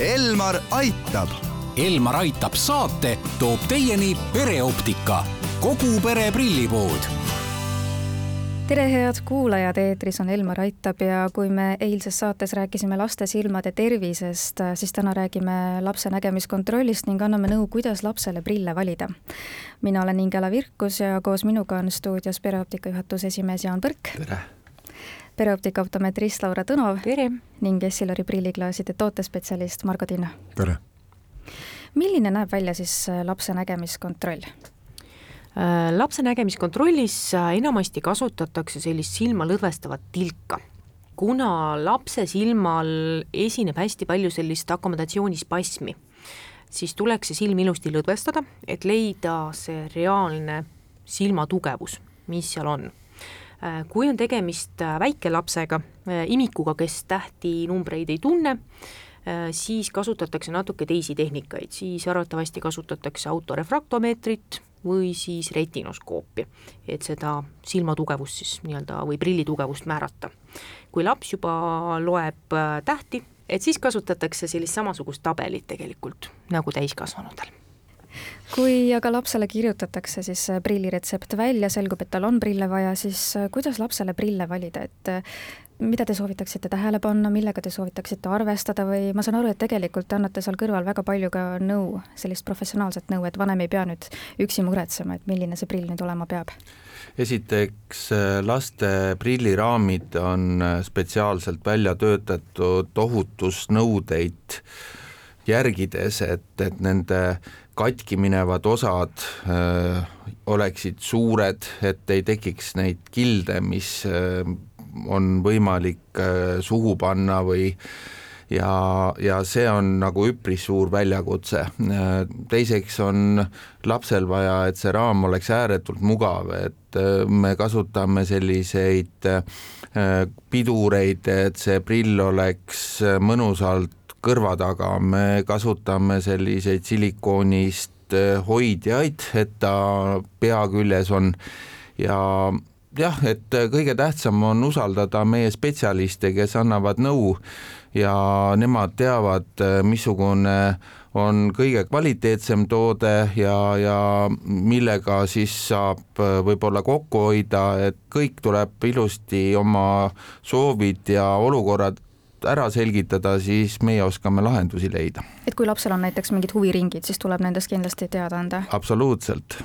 Elmar aitab. Elmar aitab saate toob teieni pereoptika, kogu pere prillipood tere, head kuulajad, eetris on Elmar Aitab ja kui me eilses saates rääkisime laste silmade tervisest, siis täna räägime lapse nägemiskontrollist ning anname nõu, kuidas lapsele prille valida. mina olen Ingela Virkus ja koos minuga on stuudios pereoptika juhatuse esimees Jaan Põrk. tere! Pereoptika optometrist Laura Tõnov. tere! ning Essilori prilliklaaside tootespetsialist Margo Tinno. tere! milline näeb välja siis lapse nägemiskontroll? Äh, lapse nägemiskontrollis äh, enamasti kasutatakse sellist silma lõdvestavat tilka. kuna lapse silmal esineb hästi palju sellist akomodatsioonispasmi, siis tuleks see silm ilusti lõdvestada, et leida see reaalne silma tugevus, mis seal on. Äh, kui on tegemist väikelapsega, imikuga, kes tähtinumbreid ei tunne, siis kasutatakse natuke teisi tehnikaid, siis arvatavasti kasutatakse autorefraktomeetrit, või siis retinoskoopi, et seda silmatugevust siis nii-öelda või prillitugevust määrata. kui laps juba loeb äh, tähti, et siis kasutatakse sellist samasugust tabelit tegelikult nagu täiskasvanutel kui aga lapsele kirjutatakse siis äh, prilliretsept välja, selgub, et tal on prille vaja, siis äh, kuidas lapsele prille valida, et mida te soovitaksite tähele panna, millega te soovitaksite arvestada või ma saan aru, et tegelikult te annate seal kõrval väga palju ka nõu, sellist professionaalset nõu, et vanem ei pea nüüd üksi muretsema, et milline see prill nüüd olema peab? esiteks, laste prilliraamid on spetsiaalselt välja töötatud ohutusnõudeid järgides, et, et nende katki minevad osad öö, oleksid suured, et ei tekiks neid kilde, mis öö, on võimalik äh, suhu panna või ja, ja see on nagu üpris suur väljakutse. Äh, teiseks on lapsel vaja, et see raam oleks ääretult mugav, et äh, me kasutame selliseid pidureid, et see prill oleks mõnusalt kõrva taga, me kasutame selliseid silikoonist hoidjaid, et ta pea küljes on. Ja jah, et kõige tähtsam on usaldada meie spetsialiste, kes annavad nõu. Ja nemad teavad, missugune on kõige kvaliteetsem toode ja, ja millega siis saab võib-olla kokku hoida, et kõik tuleb ilusti oma soovid ja olukorrad ära selgitada, siis meie oskame lahendusi leida. et kui lapsel on näiteks mingid huviringid, siis tuleb nendest kindlasti teada anda? absoluutselt.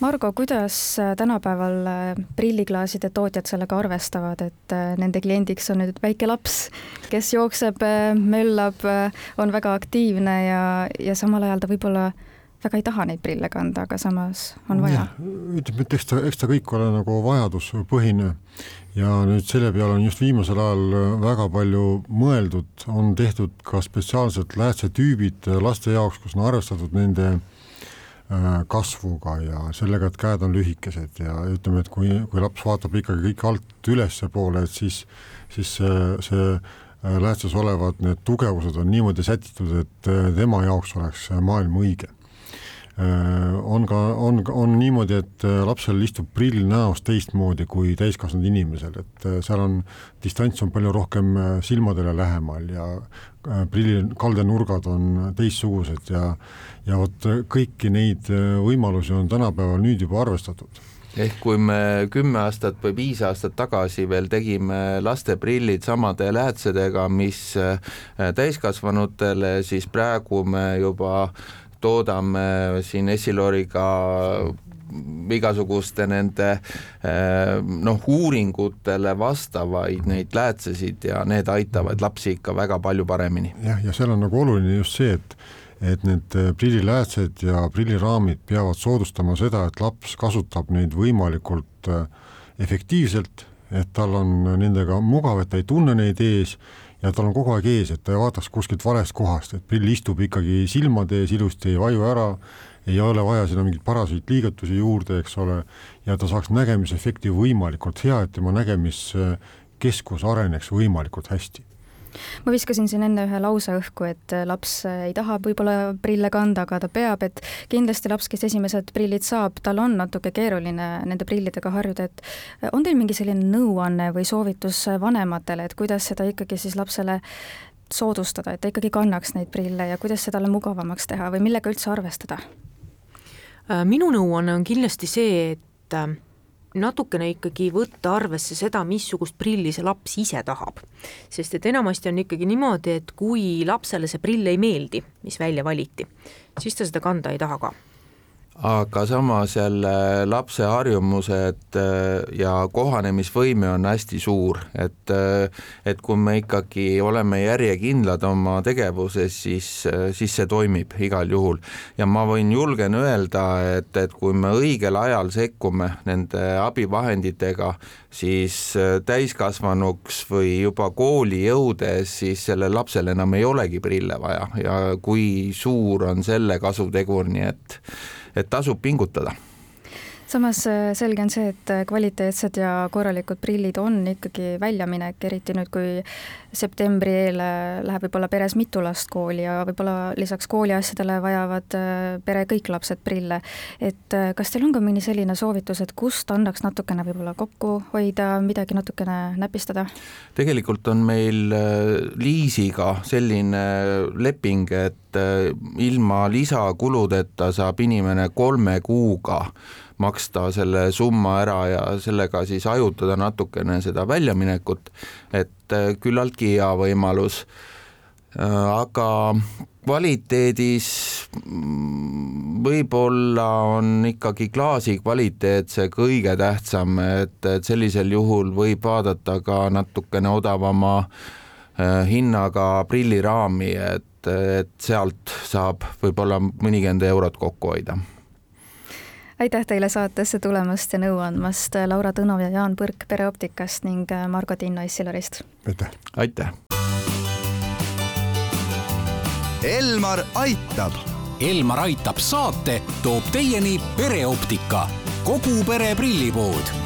Margo, kuidas äh, tänapäeval äh, prilliklaaside tootjad sellega arvestavad, et äh, nende kliendiks on nüüd väike laps, kes jookseb, möllab, on väga aktiivne ja, ja samal ajal ta võib-olla väga ei taha neid prille kanda, aga samas on vaja. ütleme, et eks ta, eks ta kõik ole nagu vajaduspõhine. Ja nüüd selle peale on just viimasel ajal väga palju mõeldud, on tehtud ka spetsiaalsed läätsetüübid laste jaoks, kus on arvestatud nende äh, kasvuga ja sellega, et käed on lühikesed. Ja ütleme, et kui, kui laps vaatab ikkagi kõik alt ülespoole, et siis, siis see, see äh, läätses olevad need tugevused on niimoodi sätitud, et äh, tema jaoks oleks maailm õige on ka, on, on niimoodi, et äh, lapsel istub prill näost teistmoodi kui täiskasvanud inimesel, et äh, seal on, distants on palju rohkem silmadele lähemal ja prilli kaldenurgad on teistsugused ja ja vot kõiki neid võimalusi on tänapäeval nüüd juba arvestatud. Ehk kui me kümme aastat või viis aastat tagasi veel tegime laste prillid samade läätsedega, mis täiskasvanutele, siis praegu me juba toodame siin Essiloriga igasuguste nende eh, noh, uuringutele vastavaid neid läätsesid ja need aitavad lapsi ikka väga palju paremini. jah, ja seal on nagu oluline just see, et et need eh, prilliläätsed ja prilliraamid peavad soodustama seda, et laps kasutab neid võimalikult eh, efektiivselt, et tal on nendega mugav, et ta ei tunne neid ees ja tal on kogu aeg ees, et ta ei vaataks kuskilt valest kohast, et prill istub ikkagi silmade ees ilusti, ei vaju ära, ei ole vaja sinna mingeid paraseid liigutusi juurde, eks ole, ja ta saaks nägemisefekti võimalikult hea, et tema nägemiskeskus areneks võimalikult hästi ma viskasin siin enne ühe lause õhku, et laps ei taha võib-olla prille kanda, aga ta peab, et kindlasti laps, kes esimesed prillid saab, tal on natuke keeruline nende prillidega harjuda, et on teil mingi selline nõuanne või soovitus vanematele, et kuidas seda ikkagi siis lapsele soodustada, et ta ikkagi kannaks neid prille ja kuidas see talle mugavamaks teha või millega üldse arvestada? Äh, minu nõuanne on kindlasti see, et äh, natukene ikkagi võtta arvesse seda, missugust prilli see laps ise tahab. sest et enamasti on ikkagi niimoodi, et kui lapsele see prill ei meeldi, mis välja valiti, siis ta seda kanda ei taha ka aga samas jälle lapse harjumused äh, ja kohanemisvõime on hästi suur, et äh, et kui me ikkagi oleme järjekindlad oma tegevuses, siis, äh, siis see toimib igal juhul. ja ma võin, julgen öelda, et, et kui me õigel ajal sekkume nende abivahenditega, siis täiskasvanuks või juba kooli jõudes, siis sellel lapsel enam ei olegi prille vaja ja kui suur on selle kasutegur, nii et et tasub pingutada samas äh, selge on see, et äh, kvaliteetsed ja korralikud prillid on ikkagi väljaminek, eriti nüüd, kui septembri eel äh, läheb võib-olla peres mitu last kooli ja võib-olla lisaks kooliasjadele vajavad pere kõik lapsed prille. et kas teil on ka mõni selline soovitus, et kust annaks natukene võib-olla kokku hoida, midagi natukene näpistada? tegelikult on meil liisiga selline leping, et ilma lisakuludeta saab inimene kolme kuuga maksta selle summa ära ja sellega siis hajutada natukene seda väljaminekut, et äh, küllaltki hea võimalus. Äh, aga kvaliteedis mm, võib-olla on ikkagi klaasi kvaliteet see kõige tähtsam, et, et sellisel juhul võib vaadata ka natukene odavama äh, hinnaga prilliraami, et, et sealt saab võib-olla mõnikümmend eurot kokku hoida aitäh teile saatesse tulemast ja nõu andmast, Laura Tõnov ja Jaan Põrk Pereoptikast ning Margo Tinno Issilarist. aitäh! aitäh! Elmar aitab. Elmar aitab saate toob teieni pereoptika, kogu pere prillipood